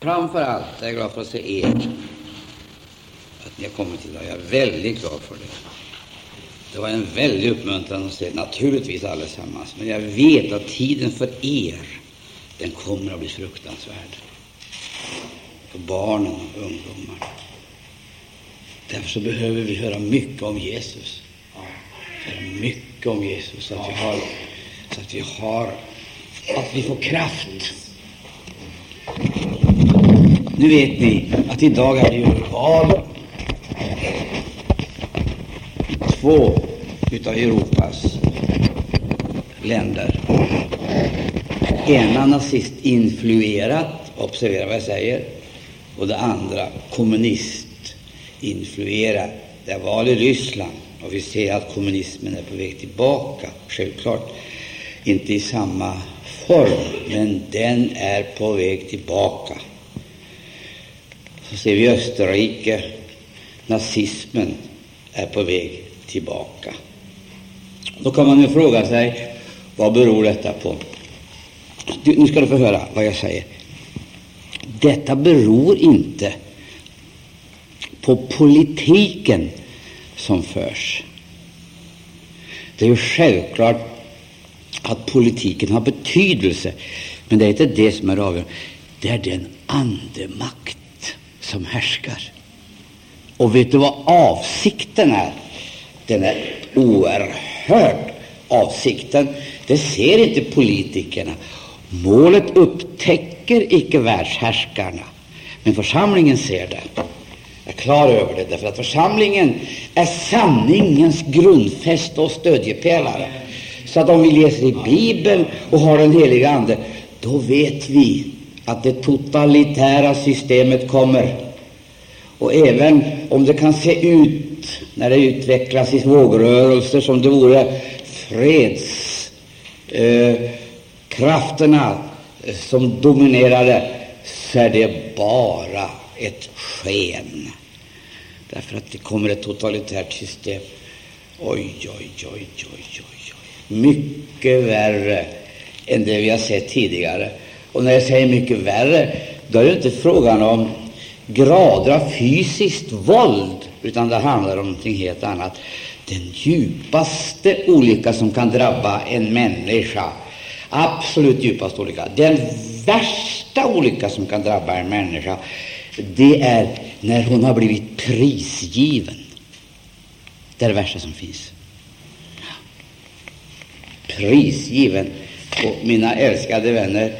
Framför allt är jag glad för att se er, att ni har kommit idag. Jag är väldigt glad för det. Det var en väldig uppmuntran att se, naturligtvis allesammans, men jag vet att tiden för er, den kommer att bli fruktansvärd. För barnen och ungdomar. Därför så behöver vi höra mycket om Jesus. Höra mycket om Jesus, så att vi har, så att vi har, att vi får kraft. Nu vet ni att idag är det ju val två utav Europas länder. Ena nazistinfluerat, observera vad jag säger, och det andra kommunistinfluerat. Det är val i Ryssland och vi ser att kommunismen är på väg tillbaka, självklart. Inte i samma form, men den är på väg tillbaka. Så ser vi Österrike, nazismen är på väg tillbaka. Då kan man ju fråga sig, vad beror detta på? Du, nu ska du få höra vad jag säger. Detta beror inte på politiken som förs. Det är ju självklart att politiken har betydelse, men det är inte det som är avgörande. Det är den andemakt som härskar. Och vet du vad avsikten är? Den är oerhörd. Avsikten, det ser inte politikerna. Målet upptäcker icke världshärskarna, men församlingen ser det. Jag är klar över det, därför att församlingen är sanningens grundfäste och stödjepelare. Så att om vi läser i Bibeln och har den heliga Ande, då vet vi att det totalitära systemet kommer. Och även om det kan se ut, när det utvecklas i vågrörelser, som det vore fredskrafterna eh, som dominerade, så är det bara ett sken. Därför att det kommer ett totalitärt system. Oj, oj, oj, oj, oj, oj. Mycket värre än det vi har sett tidigare. Och när jag säger mycket värre, då är det inte frågan om grader av fysiskt våld, utan det handlar om någonting helt annat. Den djupaste olycka som kan drabba en människa, absolut djupaste olycka, den värsta olycka som kan drabba en människa, det är när hon har blivit prisgiven. Det är det värsta som finns. Prisgiven. Och mina älskade vänner,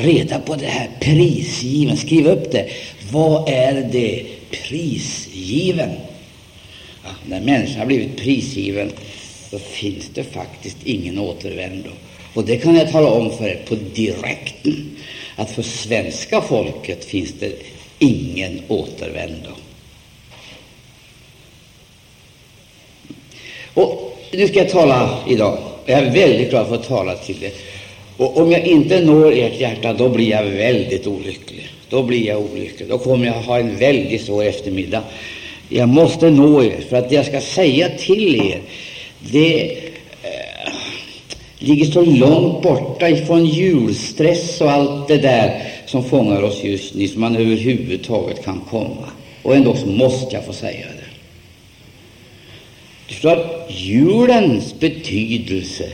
reda på det här. Prisgiven. Skriv upp det. Vad är det? Prisgiven. Ja, när människan har blivit prisgiven, så finns det faktiskt ingen återvändo. Och det kan jag tala om för er på direkten, att för svenska folket finns det ingen återvändo. Och nu ska jag tala idag. Jag är väldigt glad för att tala till er. Och om jag inte når ert hjärta, då blir jag väldigt olycklig. Då blir jag olycklig. Då kommer jag ha en väldigt svår eftermiddag. Jag måste nå er, för att det jag ska säga till er, det eh, ligger så långt borta ifrån julstress och allt det där som fångar oss just nu, som man överhuvudtaget kan komma. Och ändå så måste jag få säga det. Du förstår julens betydelse,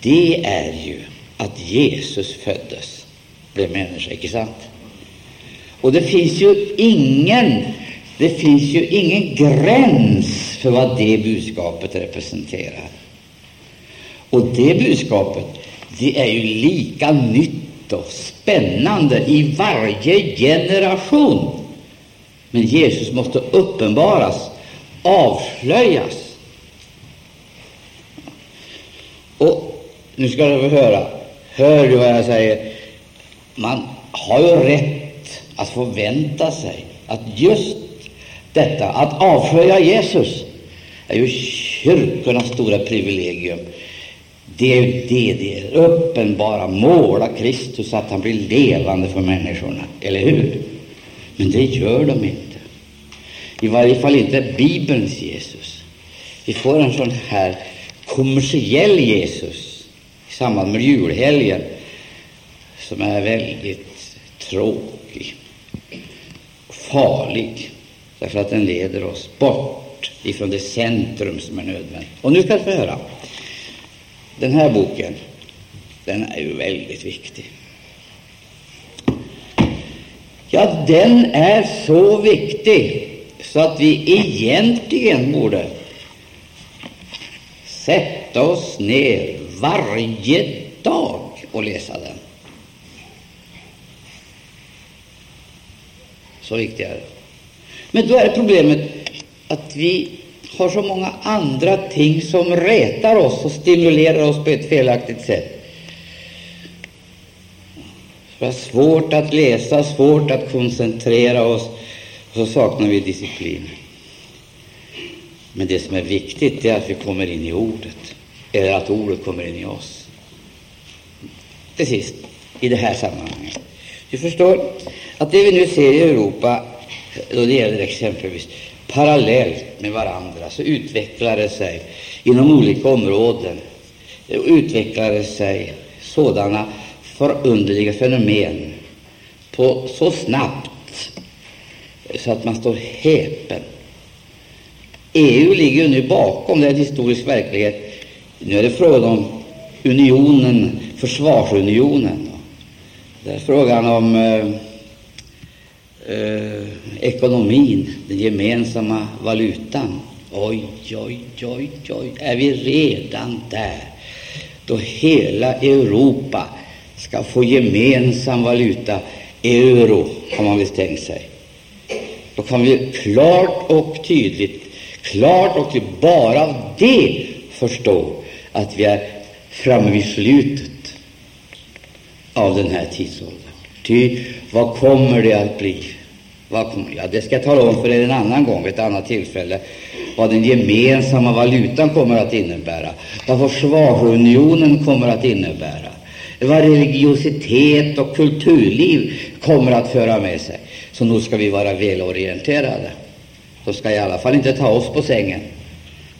det är ju att Jesus föddes, blev människa, icke sant? Och det finns ju ingen, det finns ju ingen gräns för vad det budskapet representerar. Och det budskapet, det är ju lika nytt och spännande i varje generation. Men Jesus måste uppenbaras, avslöjas. Och nu ska du få höra. Hör du vad jag säger? Man har ju rätt att förvänta sig att just detta, att avslöja Jesus, är ju kyrkornas stora privilegium. Det är ju det det är. Uppenbara, måla Kristus, att han blir levande för människorna. Eller hur? Men det gör de inte. I varje fall inte Bibelns Jesus. Vi får en sån här kommersiell Jesus i samband med julhelgen som är väldigt tråkig och farlig därför att den leder oss bort ifrån det centrum som är nödvändigt. Och nu ska vi få höra. Den här boken, den är ju väldigt viktig. Ja, den är så viktig så att vi egentligen borde sätta oss ner varje dag och läsa den. Så viktig är den. Men då är problemet att vi har så många andra ting som retar oss och stimulerar oss på ett felaktigt sätt. Vi har svårt att läsa, svårt att koncentrera oss, och så saknar vi disciplin. Men det som är viktigt är att vi kommer in i Ordet, eller att Ordet kommer in i oss. Till sist, i det här sammanhanget. Du förstår att det vi nu ser i Europa, då det gäller exempelvis parallellt med varandra, så utvecklar det sig inom olika områden utvecklar det sig sådana förunderliga fenomen på så snabbt så att man står häpen. EU ligger ju nu bakom, det är en historisk verklighet. Nu är det frågan om unionen, försvarsunionen. Det är frågan om eh, eh, ekonomin, den gemensamma valutan. Oj, oj, oj, oj, är vi redan där då hela Europa ska få gemensam valuta, euro, har man visst tänkt sig. Då kan vi klart och tydligt, klart och tydligt, bara av det förstå att vi är framme vid slutet av den här tidsåldern. Ty vad kommer det att bli? Vad kommer, ja, det ska jag tala om för er en annan gång, ett annat tillfälle, vad den gemensamma valutan kommer att innebära, vad försvarsunionen kommer att innebära, vad religiositet och kulturliv kommer att föra med sig. Så nog ska vi vara välorienterade. De ska i alla fall inte ta oss på sängen.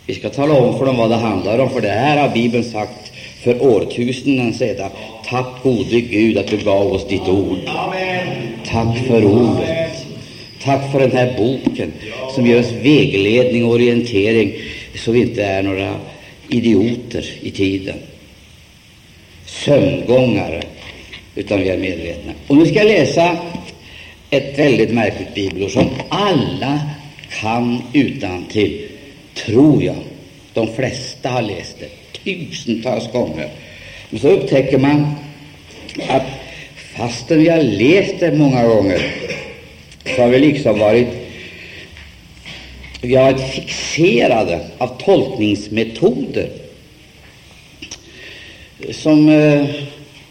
Vi ska tala om för dem vad det handlar om, för det här har Bibeln sagt för årtusenden sedan. Tack gode Gud att du gav oss ditt ord. Tack för ordet. Tack för den här boken som ger oss vägledning och orientering så vi inte är några idioter i tiden, sömngångare, utan vi är medvetna. Och nu ska jag läsa ett väldigt märkligt bibelord som alla kan utan till, tror jag. De flesta har läst det tusentals gånger. Men så upptäcker man att fastän vi har läst det många gånger så har vi liksom varit vi har varit fixerade av tolkningsmetoder som eh,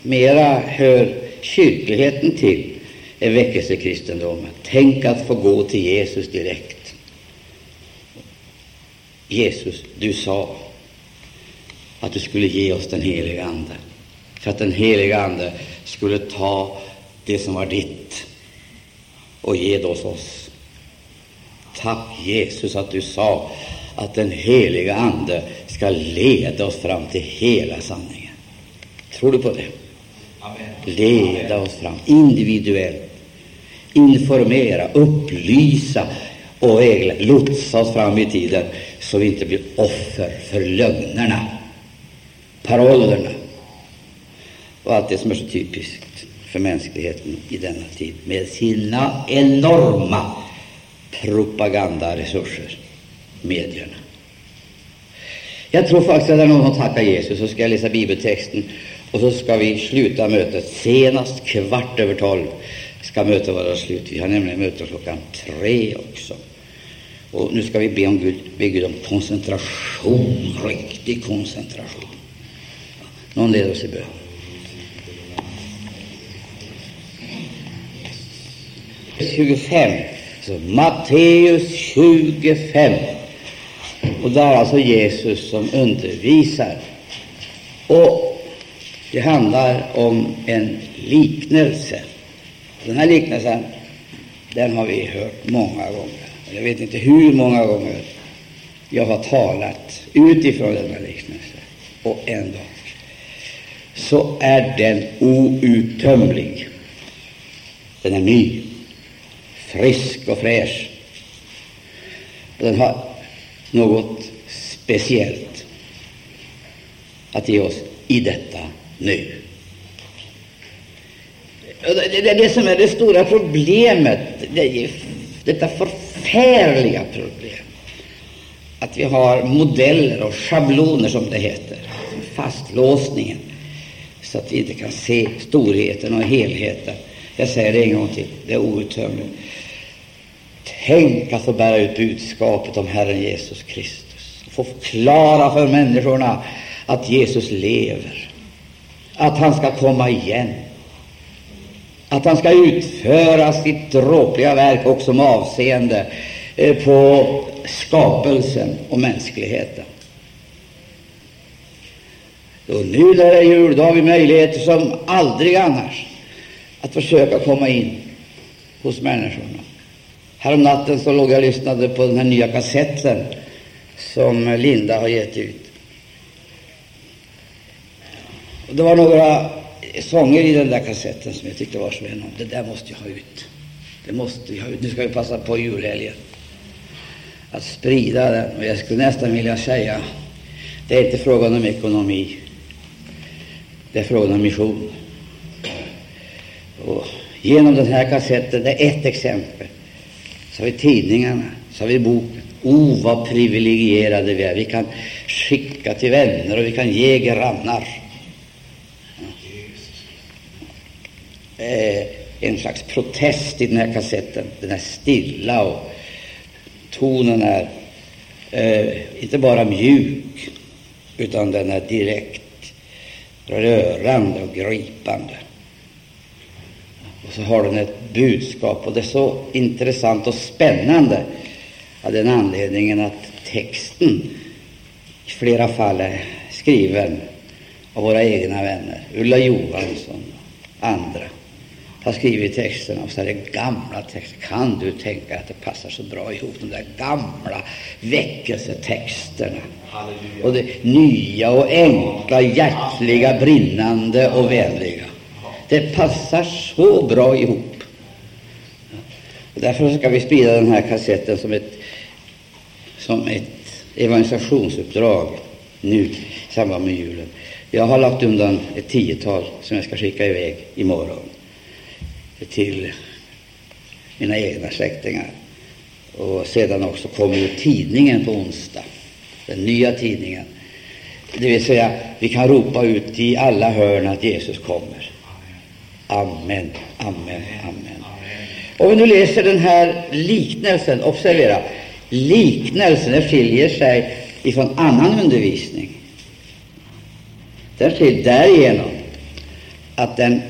mera hör kyrkligheten till än väckelsekristendomen. Tänk att få gå till Jesus direkt. Jesus, du sa att du skulle ge oss den heliga Ande, för att den heliga Ande skulle ta det som var ditt och ge det åt oss. Tack Jesus att du sa att den heliga Ande ska leda oss fram till hela sanningen. Tror du på det? Leda oss fram individuellt, informera, upplysa och lotsa oss fram i tiden så vi inte blir offer för lögnerna, parollerna och allt det som är så typiskt för mänskligheten i denna tid med sina enorma propagandaresurser, medierna. Jag tror faktiskt att när någon tackar Jesus så ska jag läsa bibeltexten och så ska vi sluta mötet senast kvart över tolv ska mötet vara slut. Vi har nämligen möte klockan tre också. Och nu ska vi be om Gud, be Gud om koncentration, riktig koncentration. Någon leder oss i bön. Tjugofem, så Matteus 25. Och där är alltså Jesus som undervisar. Och det handlar om en liknelse. Den här liknelsen den har vi hört många gånger. Jag vet inte hur många gånger jag har talat utifrån denna liknelse. Och ändå så är den outtömlig. Den är ny, frisk och fräsch. Den har något speciellt att ge oss i detta nu. Det är det som är det stora problemet, det är detta förfärliga problem. Att vi har modeller och schabloner, som det heter, fastlåsningen, så att vi inte kan se storheten och helheten. Jag säger det en gång till, det är outtömligt. Tänk att få bära ut budskapet om Herren Jesus Kristus få förklara för människorna att Jesus lever, att han ska komma igen, att han ska utföra sitt dråpliga verk också med avseende eh, på skapelsen och mänskligheten. Och nu när det är jul, då har vi möjligheter som aldrig annars att försöka komma in hos människorna. Häromnatten så låg jag och lyssnade på den här nya kassetten som Linda har gett ut. Och det var några sånger i den där kassetten som jag tyckte var så enormt. Det där måste jag ha ut. Det måste jag ha ut. Nu ska vi passa på julhelgen att sprida den. Och jag skulle nästan vilja säga, det är inte frågan om ekonomi. Det är frågan om mission. Och genom den här kassetten, det är ett exempel, så har vi tidningarna, så har vi boken. O, oh, vad privilegierade vi är! Vi kan skicka till vänner och vi kan ge grannar. Eh, en slags protest i den här kassetten. Den är stilla och tonen är eh, inte bara mjuk, utan den är direkt rörande och gripande. Och så har den ett budskap, och det är så intressant och spännande av den anledningen att texten i flera fall är skriven av våra egna vänner, Ulla Johansson och andra har skrivit texterna, och så är det gamla texter. Kan du tänka att det passar så bra ihop, de där gamla väckelsetexterna? Halleluja. Och det nya och enkla, hjärtliga, brinnande och vänliga. Det passar så bra ihop. Därför ska vi sprida den här kassetten som ett, som ett evangelisationsuppdrag nu i samband med julen. Jag har lagt undan ett tiotal som jag ska skicka iväg imorgon till mina egna släktingar. Och sedan också kommer ju tidningen på onsdag, den nya tidningen. Det vill säga, vi kan ropa ut i alla hörn att Jesus kommer. Amen, amen, amen. Och vi nu läser den här liknelsen, observera, liknelsen skiljer sig ifrån annan undervisning. Den skiljer därigenom att den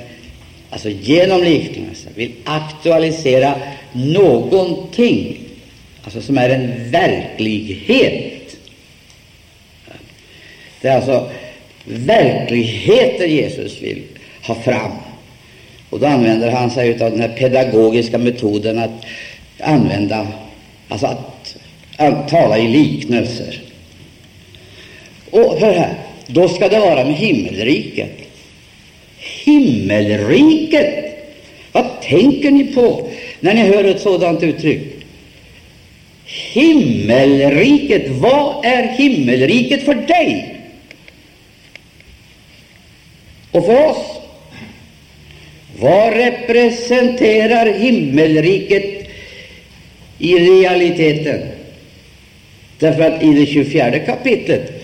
alltså genom liknelse, vill aktualisera någonting alltså som är en verklighet. Det är alltså verkligheter Jesus vill ha fram. Och då använder han sig av den här pedagogiska metoden att använda, alltså att, att tala i liknelser. Och hör här, då ska det vara med himmelriket himmelriket. Vad tänker ni på när ni hör ett sådant uttryck? Himmelriket, vad är himmelriket för dig och för oss? Vad representerar himmelriket i realiteten? Därför att i det 24 kapitlet,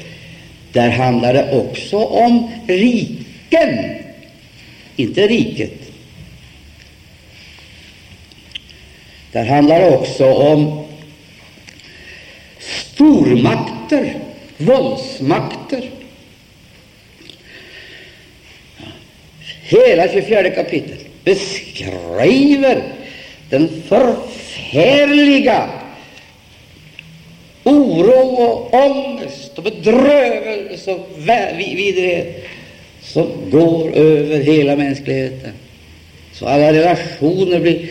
där handlar det också om riken inte riket. Där handlar det också om stormakter, våldsmakter. Hela 24 kapitlet beskriver den förfärliga oro och ångest och bedrövelse och vidrighet som går över hela mänskligheten. Så alla relationer blir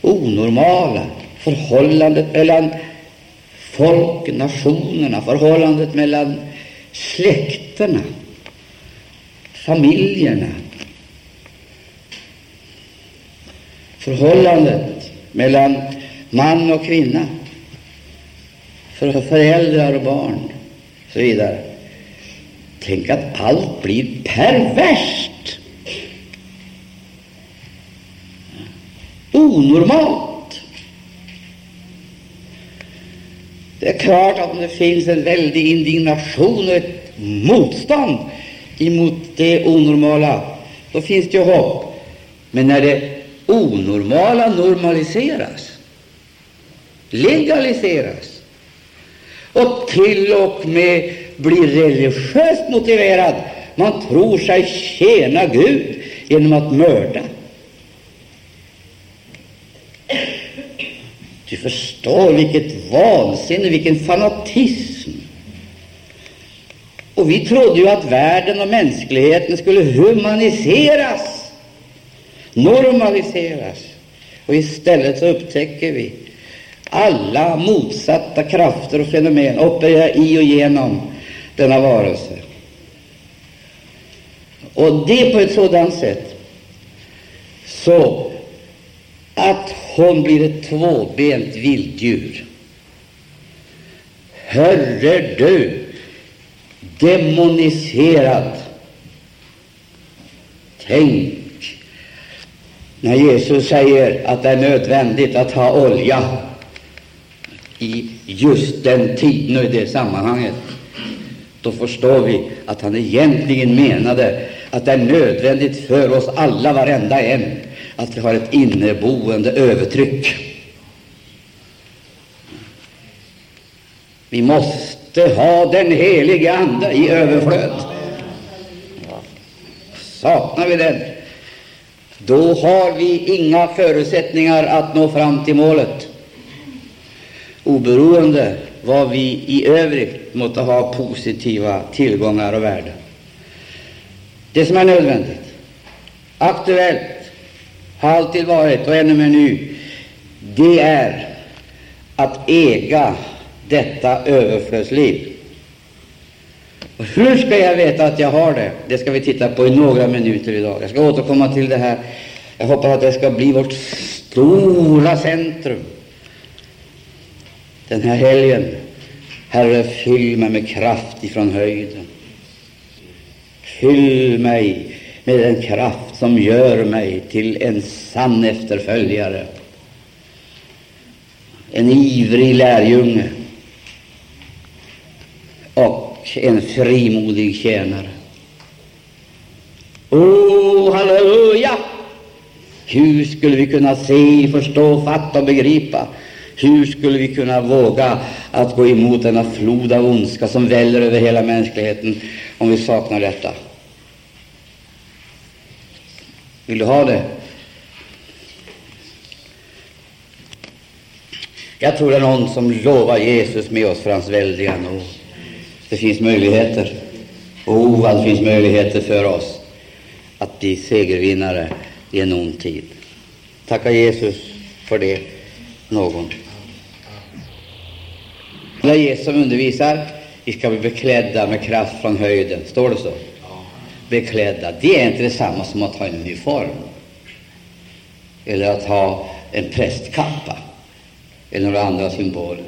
onormala. Förhållandet mellan folk, nationerna, förhållandet mellan släkterna familjerna, förhållandet mellan man och kvinna, för föräldrar och barn och så vidare. Tänk att allt blir perverst, onormalt. Det är klart att det finns en väldig indignation och ett motstånd emot det onormala, då finns det ju hopp. Men när det onormala normaliseras, legaliseras och till och med blir religiöst motiverad, man tror sig tjäna Gud genom att mörda. Du förstår vilket vansinne, vilken fanatism. Och vi trodde ju att världen och mänskligheten skulle humaniseras, normaliseras. Och istället så upptäcker vi alla motsatta krafter och fenomen opererar i och genom denna varelse. Och det på ett sådant sätt så att hon blir ett tvåbent vilddjur. Hörre du, demoniserad. Tänk när Jesus säger att det är nödvändigt att ha olja i just den tiden och i det sammanhanget, då förstår vi att han egentligen menade att det är nödvändigt för oss alla, varenda en, att vi har ett inneboende övertryck. Vi måste ha den helige Ande i överflöd. Saknar vi den, då har vi inga förutsättningar att nå fram till målet, oberoende vad vi i övrigt måste ha positiva tillgångar och värden. Det som är nödvändigt, aktuellt, har alltid varit och ännu mer nu, det är att äga detta överflödsliv. Och hur ska jag veta att jag har det? Det ska vi titta på i några minuter idag. Jag ska återkomma till det här. Jag hoppas att det ska bli vårt stora centrum den här helgen. Herre, fyll mig med kraft ifrån höjden. Fyll mig med den kraft som gör mig till en sann efterföljare, en ivrig lärjunge och en frimodig tjänare. Oh, halleluja! Hur skulle vi kunna se, förstå, fatta och begripa? Hur skulle vi kunna våga att gå emot denna flod av ondska som väller över hela mänskligheten om vi saknar detta? Vill du ha det? Jag tror det är någon som lovar Jesus med oss för hans väldiga nåd. Det finns möjligheter. Oh, vad det finns möjligheter för oss att bli segervinnare i en ond tid. Tacka Jesus för det, någon. När Jesus undervisar, vi ska bli beklädda med kraft från höjden. Står det så? Beklädda. Det är inte detsamma som att ha en uniform eller att ha en prästkappa eller några andra symboler.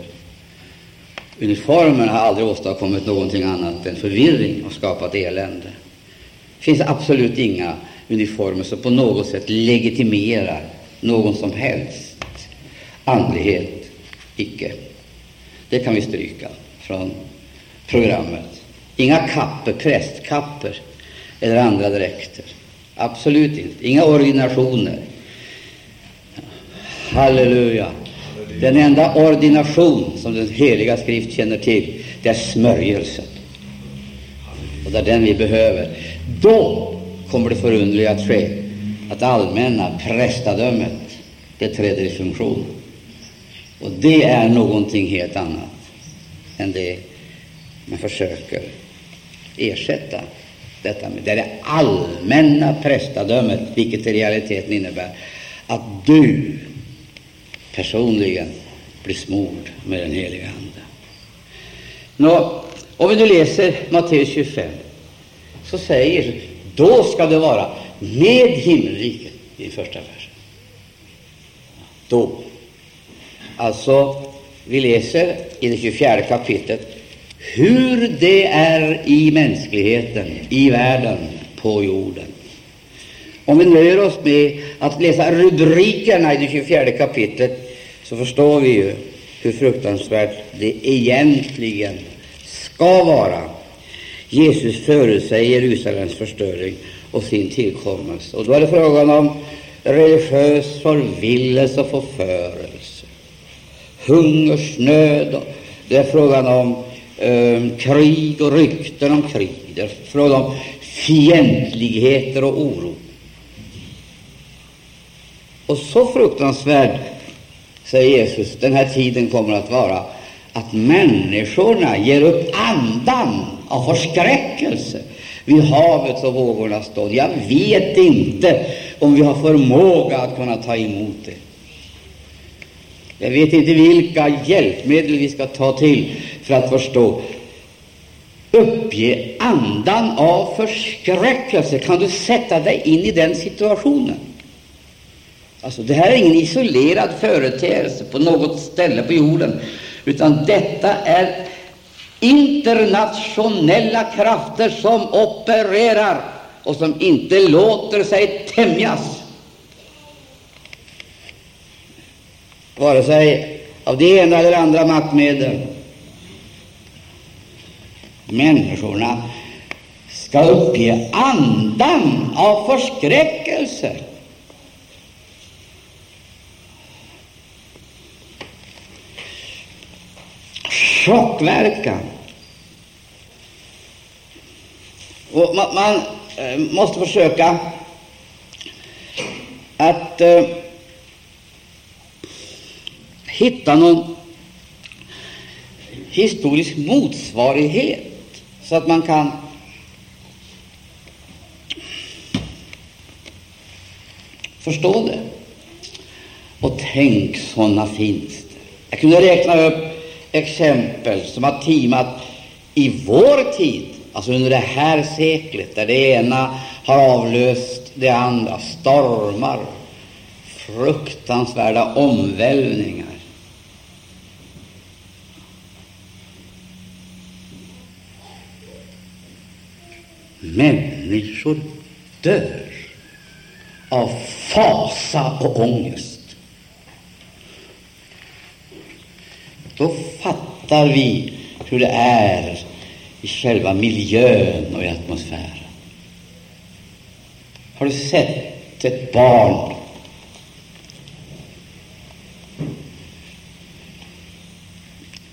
Uniformen har aldrig åstadkommit någonting annat än förvirring och skapat elände. Det finns absolut inga uniformer som på något sätt legitimerar någon som helst andlighet. Icke. Det kan vi stryka från programmet. Inga kapper, prästkapper eller andra dräkter. Absolut inte. Inga ordinationer. Halleluja. Den enda ordination som den heliga skrift känner till, det är smörjelsen. Och det är den vi behöver. Då kommer det förunderliga att ske, att allmänna prästadömet, det träder i funktion. Och det är någonting helt annat än det man försöker ersätta detta med. Det är det allmänna prästadömet, vilket i realiteten innebär att du personligen blir smord med den heliga Ande. Nå, om vi nu läser Matteus 25, så säger Då ska det vara med himmelriket i första versen. Då. Alltså, vi läser i det 24 kapitlet hur det är i mänskligheten, i världen, på jorden. Om vi nöjer oss med att läsa rubrikerna i det 24 kapitlet så förstår vi ju hur fruktansvärt det egentligen ska vara. Jesus förutsäger Jerusalems förstöring och sin tillkommelse. Och då är det frågan om religiös förvillelse och förförelse, hungersnöd, det är frågan om eh, krig och rykten om krig, det är frågan om fientligheter och oro. Och så fruktansvärd, säger Jesus, den här tiden kommer att vara att människorna ger upp andan av förskräckelse vid havets och vågornas stånd. Jag vet inte om vi har förmåga att kunna ta emot det. Jag vet inte vilka hjälpmedel vi ska ta till för att förstå. Uppge andan av förskräckelse. Kan du sätta dig in i den situationen? Alltså, det här är ingen isolerad företeelse på något ställe på jorden, utan detta är internationella krafter som opererar och som inte låter sig tämjas, vare sig av det ena eller andra maktmedel. Människorna ska uppge andan av förskräckelse chockverkan. Och man, man måste försöka att eh, hitta någon historisk motsvarighet så att man kan förstå det. Och tänk, sådana finns det. Jag kunde räkna upp exempel som har timat i vår tid, alltså under det här seklet, där det ena har avlöst det andra, stormar, fruktansvärda omvälvningar. Människor dör av fasa och ångest. Då fattar vi hur det är i själva miljön och i atmosfären. Har du sett ett barn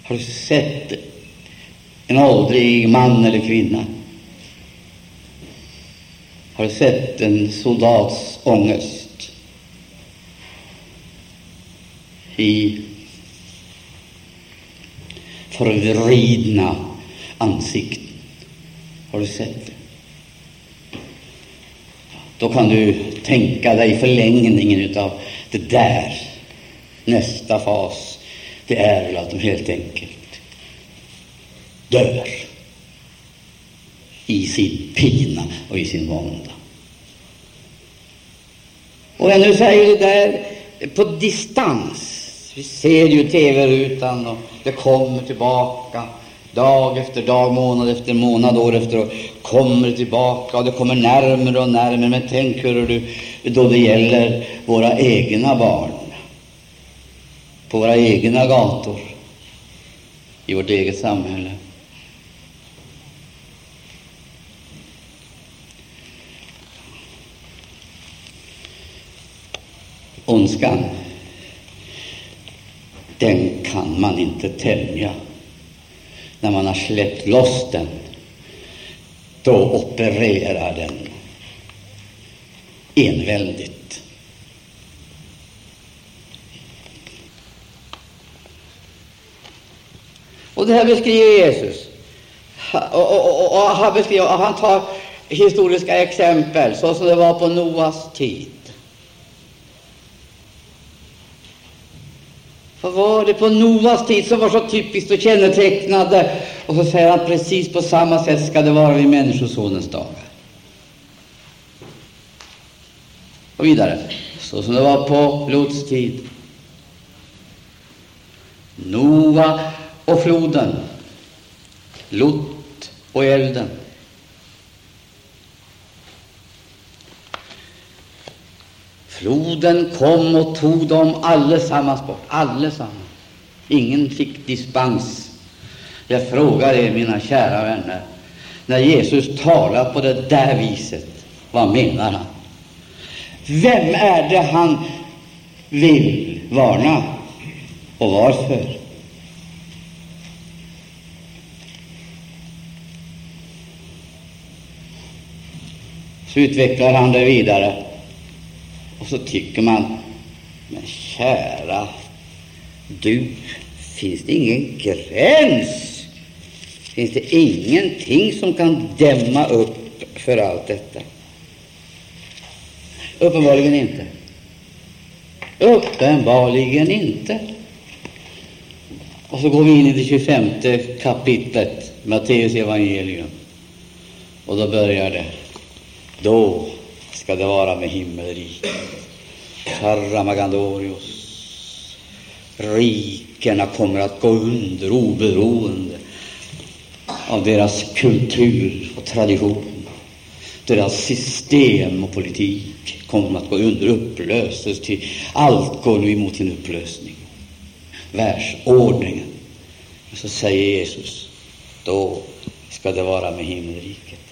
Har du sett en åldrig man eller kvinna? Har du sett en soldats ångest i förvridna ansikten. Har du sett det? Då kan du tänka dig förlängningen av det där. Nästa fas, det är väl att de helt enkelt dör i sin pina och i sin vånda. Och ännu säger det där på distans vi ser ju TV-rutan och det kommer tillbaka dag efter dag, månad efter månad, år efter år. Kommer tillbaka och det kommer närmare och närmare. Men tänk hur du, då det gäller våra egna barn, på våra egna gator, i vårt eget samhälle. Ondskan den kan man inte tämja. När man har släppt loss den, då opererar den enväldigt. Och det här beskriver Jesus. Och, och, och, och han, beskriver, och han tar historiska exempel, så som det var på Noas tid. Vad var det på Noas tid som var så typiskt och kännetecknande? Och så säger han precis på samma sätt ska det vara vid Människosonens dagar. Och vidare, så som det var på Lots tid. Noa och floden, Lot och elden. Floden kom och tog dem allesammans bort. Allesammans. Ingen fick dispens. Jag frågar er, mina kära vänner, när Jesus talar på det där viset, vad menar han? Vem är det han vill varna och varför? Så utvecklar han det vidare. Och så tycker man, men kära du, finns det ingen gräns? Finns det ingenting som kan dämma upp för allt detta? Uppenbarligen inte. Uppenbarligen inte. Och så går vi in i det 25 kapitlet, Matteus evangelium. Och då börjar det. Då ska det vara med himmelriket. Karamagandorios. Rikena kommer att gå under oberoende av deras kultur och tradition. Deras system och politik kommer att gå under, upplöses till allt går nu emot sin upplösning. Världsordningen. Så säger Jesus, då ska det vara med himmelriket.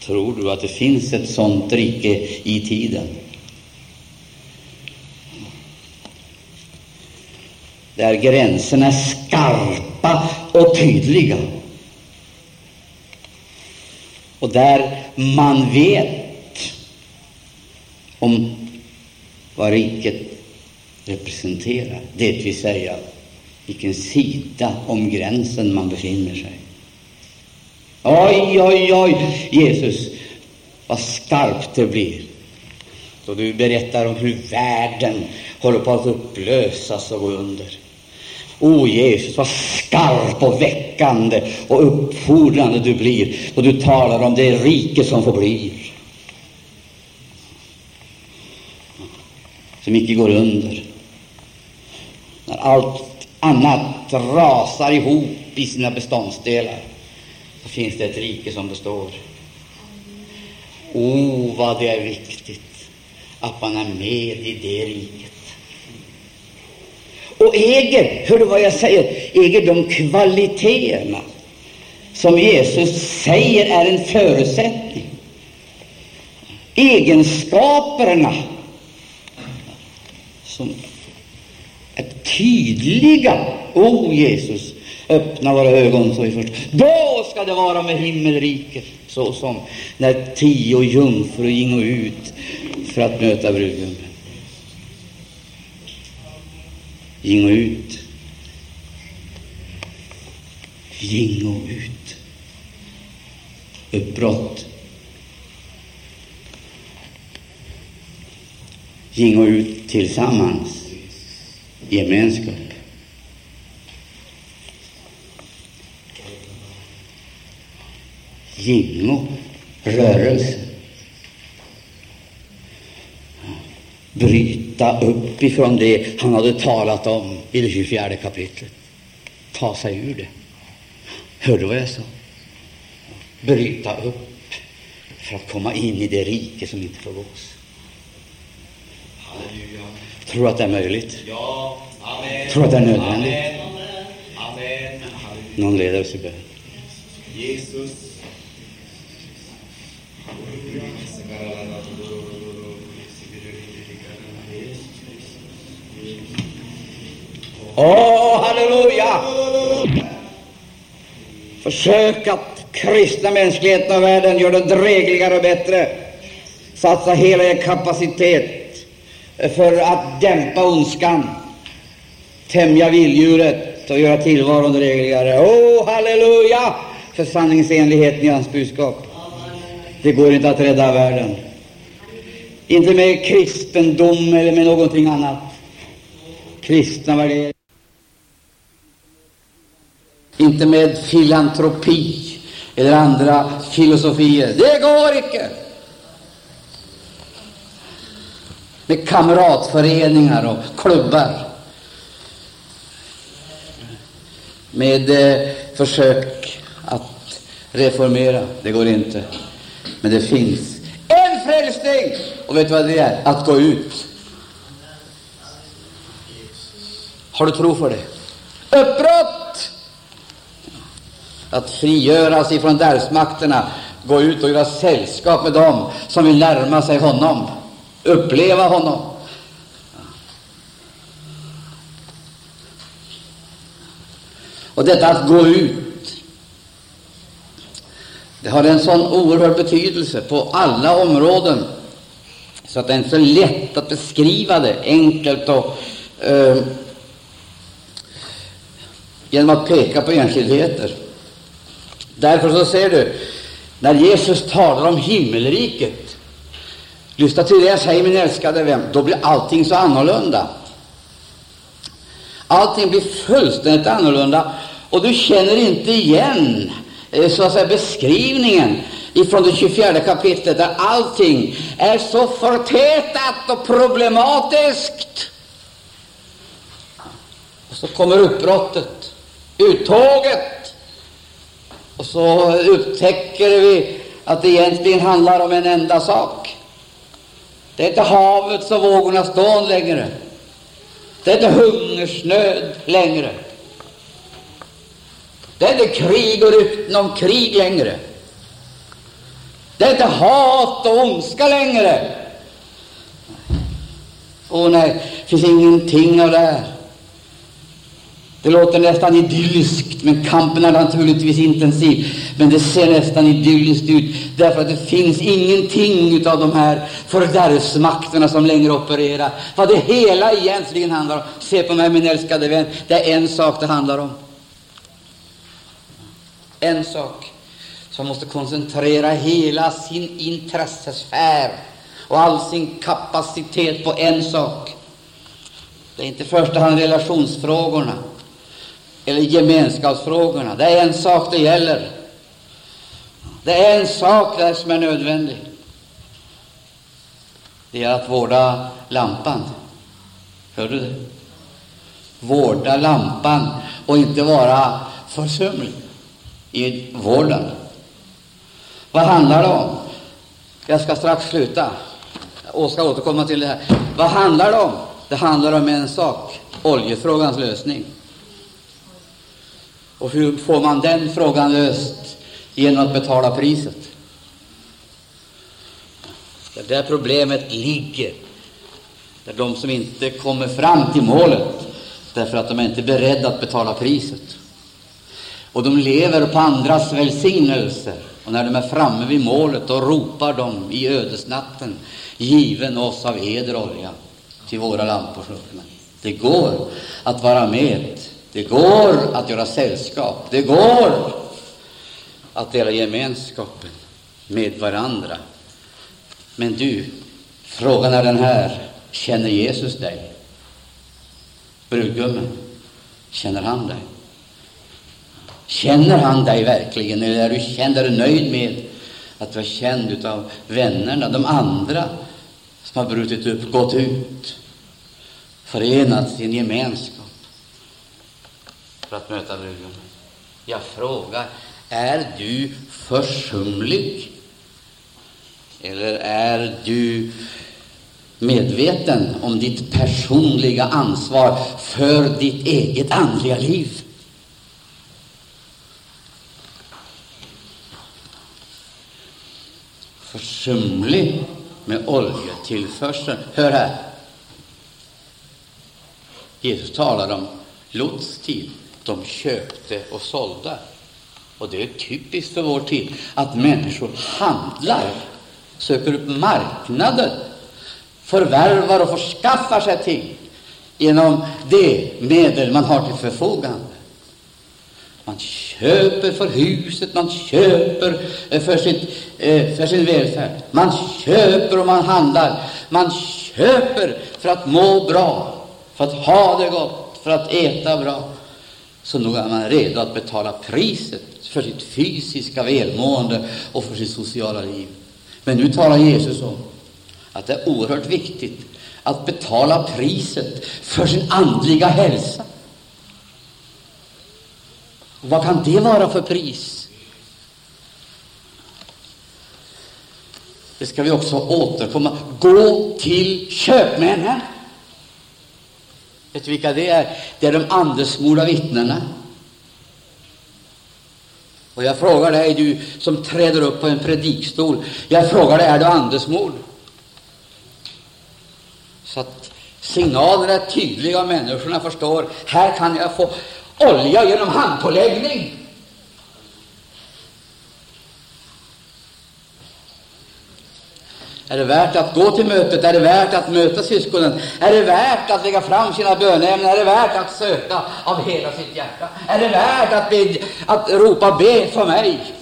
Tror du att det finns ett sådant rike i tiden? Där gränserna är skarpa och tydliga. Och där man vet om vad riket representerar, det vill säga vilken sida om gränsen man befinner sig. Oj, oj, oj, Jesus, vad skarpt det blir då du berättar om hur världen håller på att upplösas och gå under. O oh, Jesus, vad skarp och väckande och uppfordrande du blir då du talar om det rike som förblir, som icke går under. När allt annat rasar ihop i sina beståndsdelar, då finns det ett rike som består. O, oh, vad det är viktigt att man är med i det riket och äger, hör du vad jag säger, äger de kvaliteterna som Jesus säger är en förutsättning. Egenskaperna som är tydliga. O oh, Jesus, öppna våra ögon så vi först. Då ska det vara med himmelriket, så som när tio jungfrur gingo ut för att möta brudgummen. Gingo ut. Gingo ut. Uppbrott. Gingo ut tillsammans. Gemenskap. Gingo rörelse. bryta upp ifrån det han hade talat om i det 24 kapitlet. Ta sig ur det. Hörde du vad jag sa? Bryta upp för att komma in i det rike som inte förgås. Halleluja. Tror du att det är möjligt? Ja. Amen. Tror du att det är nödvändigt? Amen. Amen. Någon leder oss i bön. Jesus. Åh, halleluja! Försök att kristna mänskligheten och världen, gör den drägligare och bättre. Satsa hela er kapacitet för att dämpa ondskan, tämja vilddjuret och göra tillvaron drägligare. Åh, halleluja! För sanningsenligheten i hans budskap. Det går inte att rädda världen. Inte med kristendom eller med någonting annat. Kristna värderingar. Inte med filantropi eller andra filosofier. Det går icke! Med kamratföreningar och klubbar. Med eh, försök att reformera. Det går inte. Men det finns en frälsning! Och vet du vad det är? Att gå ut. Har du tro för det? Uppbrott! Att frigöras ifrån därvsmakterna, gå ut och göra sällskap med dem som vill närma sig honom, uppleva honom. Och detta att gå ut, det har en sån oerhörd betydelse på alla områden, så att det är inte så lätt att beskriva det enkelt och eh, genom att peka på enskildheter. Därför så ser du, när Jesus talar om himmelriket, lyssna till det jag säger, min älskade vän, då blir allting så annorlunda. Allting blir fullständigt annorlunda, och du känner inte igen Eh, så att säga, beskrivningen ifrån det 24 kapitlet, där allting är så förtätat och problematiskt. Och så kommer uppbrottet, uttåget, och så upptäcker vi att det egentligen handlar om en enda sak. Det är inte havet och vågornas dån längre. Det är inte hungersnöd längre. Det är inte krig och rykten om krig längre. Det är inte hat och ondska längre. Åh nej, det finns ingenting av det här. Det låter nästan idylliskt, men kampen är naturligtvis intensiv. Men det ser nästan idylliskt ut, därför att det finns ingenting av de här fördärvsmakterna som längre opererar. Vad det hela egentligen handlar om, se på mig min älskade vän, det är en sak det handlar om. En sak som måste koncentrera hela sin intressesfär och all sin kapacitet på en sak. Det är inte i första hand relationsfrågorna eller gemenskapsfrågorna. Det är en sak det gäller. Det är en sak där som är nödvändig. Det är att vårda lampan. Hör du det? Vårda lampan och inte vara försumlig i vården. Vad handlar det om? Jag ska strax sluta och ska återkomma till det här. Vad handlar det om? Det handlar om en sak, oljefrågans lösning. Och hur får man den frågan löst? Genom att betala priset. Det där problemet ligger. Det är de som inte kommer fram till målet därför att de är inte är beredda att betala priset. Och de lever på andras välsignelser. Och när de är framme vid målet, då ropar de i ödesnatten, given oss av eder olja till våra lampor slockna. Det går att vara med det går att göra sällskap. Det går att dela gemenskapen med varandra. Men du, frågan är den här. Känner Jesus dig? Brudgummen, känner han dig? Känner han dig verkligen, eller är du känd, är du nöjd med att vara känd av vännerna, de andra som har brutit upp, gått ut, förenats i en gemenskap? för att möta bruden? Jag frågar, är du försumlig? Eller är du medveten om ditt personliga ansvar för ditt eget andliga liv? Försumlig med oljetillförseln. Hör här. Jesus talar om Lots tid de köpte och sålde. Och det är typiskt för vår tid att människor handlar, söker upp marknader, förvärvar och förskaffar sig ting genom de medel man har till förfogande. Man köper för huset, man köper eh, för, sitt, eh, för sin välfärd. Man köper och man handlar. Man köper för att må bra, för att ha det gott, för att äta bra så nog är man redo att betala priset för sitt fysiska välmående och för sitt sociala liv. Men nu talar Jesus om att det är oerhört viktigt att betala priset för sin andliga hälsa. Och Vad kan det vara för pris? Det ska vi också återkomma. Gå till köpmännen. Vet du vilka det är? Det är de andesmorda vittnena. Och jag frågar dig, du som träder upp på en predikstol, jag frågar dig, är du andesmord? Så att signalerna är tydliga och människorna förstår, här kan jag få olja genom handpåläggning. Är det värt att gå till mötet? Är det värt att möta syskonen? Är det värt att lägga fram sina böneämnen? Är det värt att söka av hela sitt hjärta? Är det värt att, be, att ropa be för mig?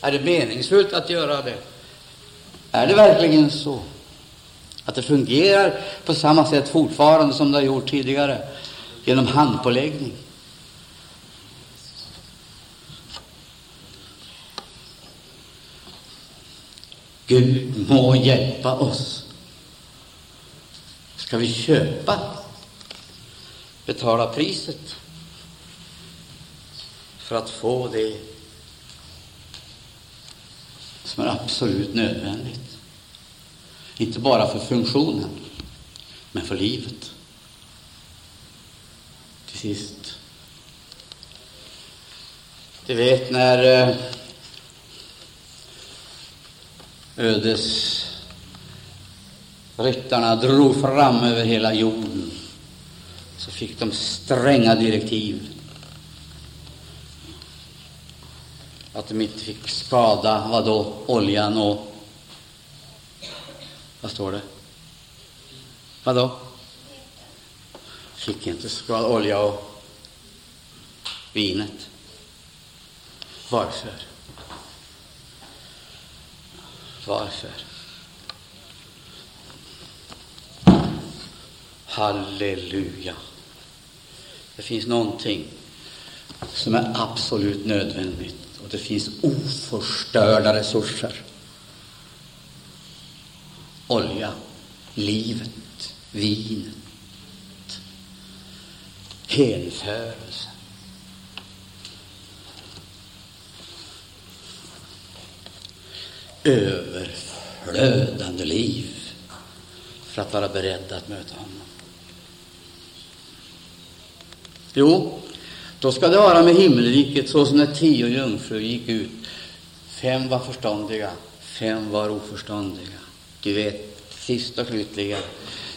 Är det meningsfullt att göra det? Är det verkligen så att det fungerar på samma sätt fortfarande som det har gjort tidigare, genom handpåläggning? Gud må hjälpa oss. Ska vi köpa, betala priset för att få det som är absolut nödvändigt? Inte bara för funktionen, men för livet. Till sist. Du vet när eh, ödesryttarna drog fram över hela jorden, så fick de stränga direktiv att de inte fick skada vad då oljan och vad står det? Vadå? Fick inte skada olja och vinet. Varför? Varför? Halleluja! Det finns någonting som är absolut nödvändigt, och det finns oförstörda resurser. Olja, livet, vinet, hänförelse. överflödande liv för att vara beredd att möta honom. Jo, då ska det vara med himmelriket så som när tio jungfrur gick ut. Fem var förståndiga, fem var oförståndiga. Du vet, sist och slutligen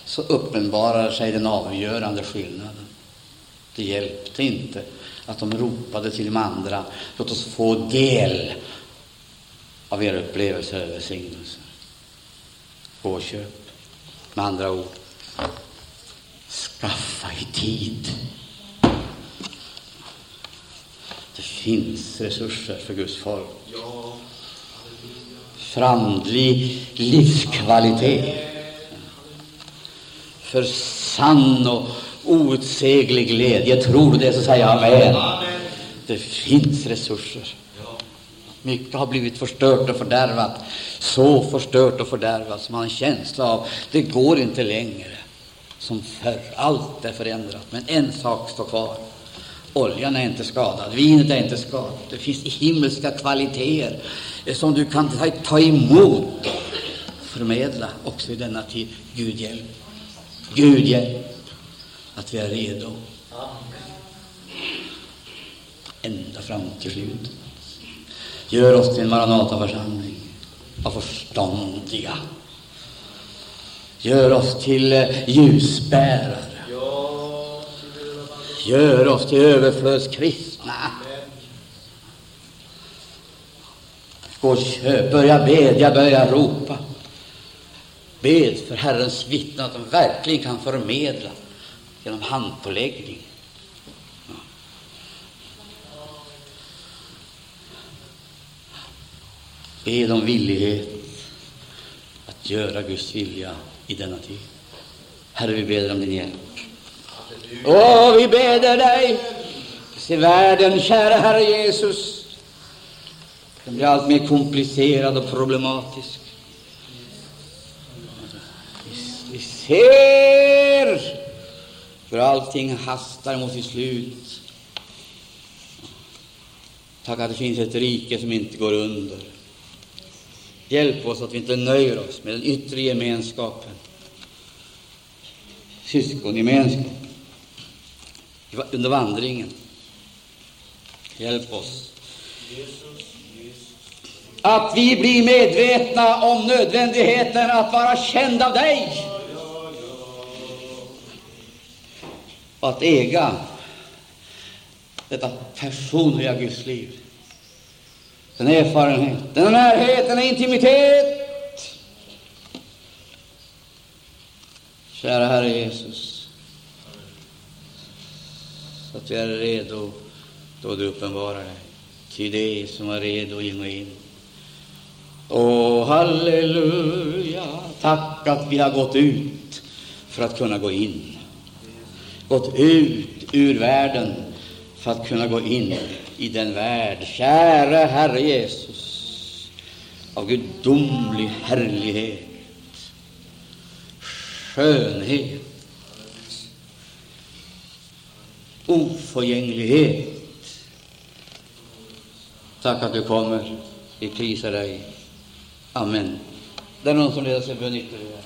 så uppenbarar sig den avgörande skillnaden. Det hjälpte inte att de ropade till de andra, låt oss få del av era upplevelser och välsignelser. Påköp. Med andra ord, skaffa i tid. Det finns resurser för Guds folk. För livskvalitet. För sann och outsäglig glädje. Tror du det, så säger jag amen. Det finns resurser. Mycket har blivit förstört och fördärvat, så förstört och fördärvat som man har en känsla av det går inte längre som förr. Allt är förändrat, men en sak står kvar. Oljan är inte skadad, vinet är inte skadat. Det finns himmelska kvaliteter som du kan ta emot och förmedla också i denna tid. Gud hjälp. Gud hjälp att vi är redo. Ända fram till slutet. Gör oss till en Maranataförsamling av förståndiga. Gör oss till eh, ljusbärare. Gör oss till överflödskristna. Gå börja bedja, börja ropa. Bed för Herrens vittnen att de verkligen kan förmedla genom handpåläggning Be om villighet att göra Guds vilja i denna tid. Herre, vi ber om din hjälp. Åh, vi beder dig. Se världen, kära Herre Jesus. Den blir allt mer komplicerad och problematisk. Vi ser för allting hastar mot sitt slut. Tack att det finns ett rike som inte går under. Hjälp oss att vi inte nöjer oss med den yttre gemenskapen, syskongemenskap under vandringen. Hjälp oss att vi blir medvetna om nödvändigheten att vara känd av dig att äga detta personliga Guds liv. Den erfarenhet, den närhet, den intimitet. Kära Herre Jesus, så att vi är redo då du uppenbarar dig. Ty det som är redo in och in. Åh, halleluja! Tack att vi har gått ut för att kunna gå in. Gått ut ur världen för att kunna gå in i den värld, käre Herre Jesus, av gudomlig härlighet, skönhet, oförgänglighet. Tack att du kommer. Vi prisar dig. Amen. Det är någon som leder sig bön ytterligare.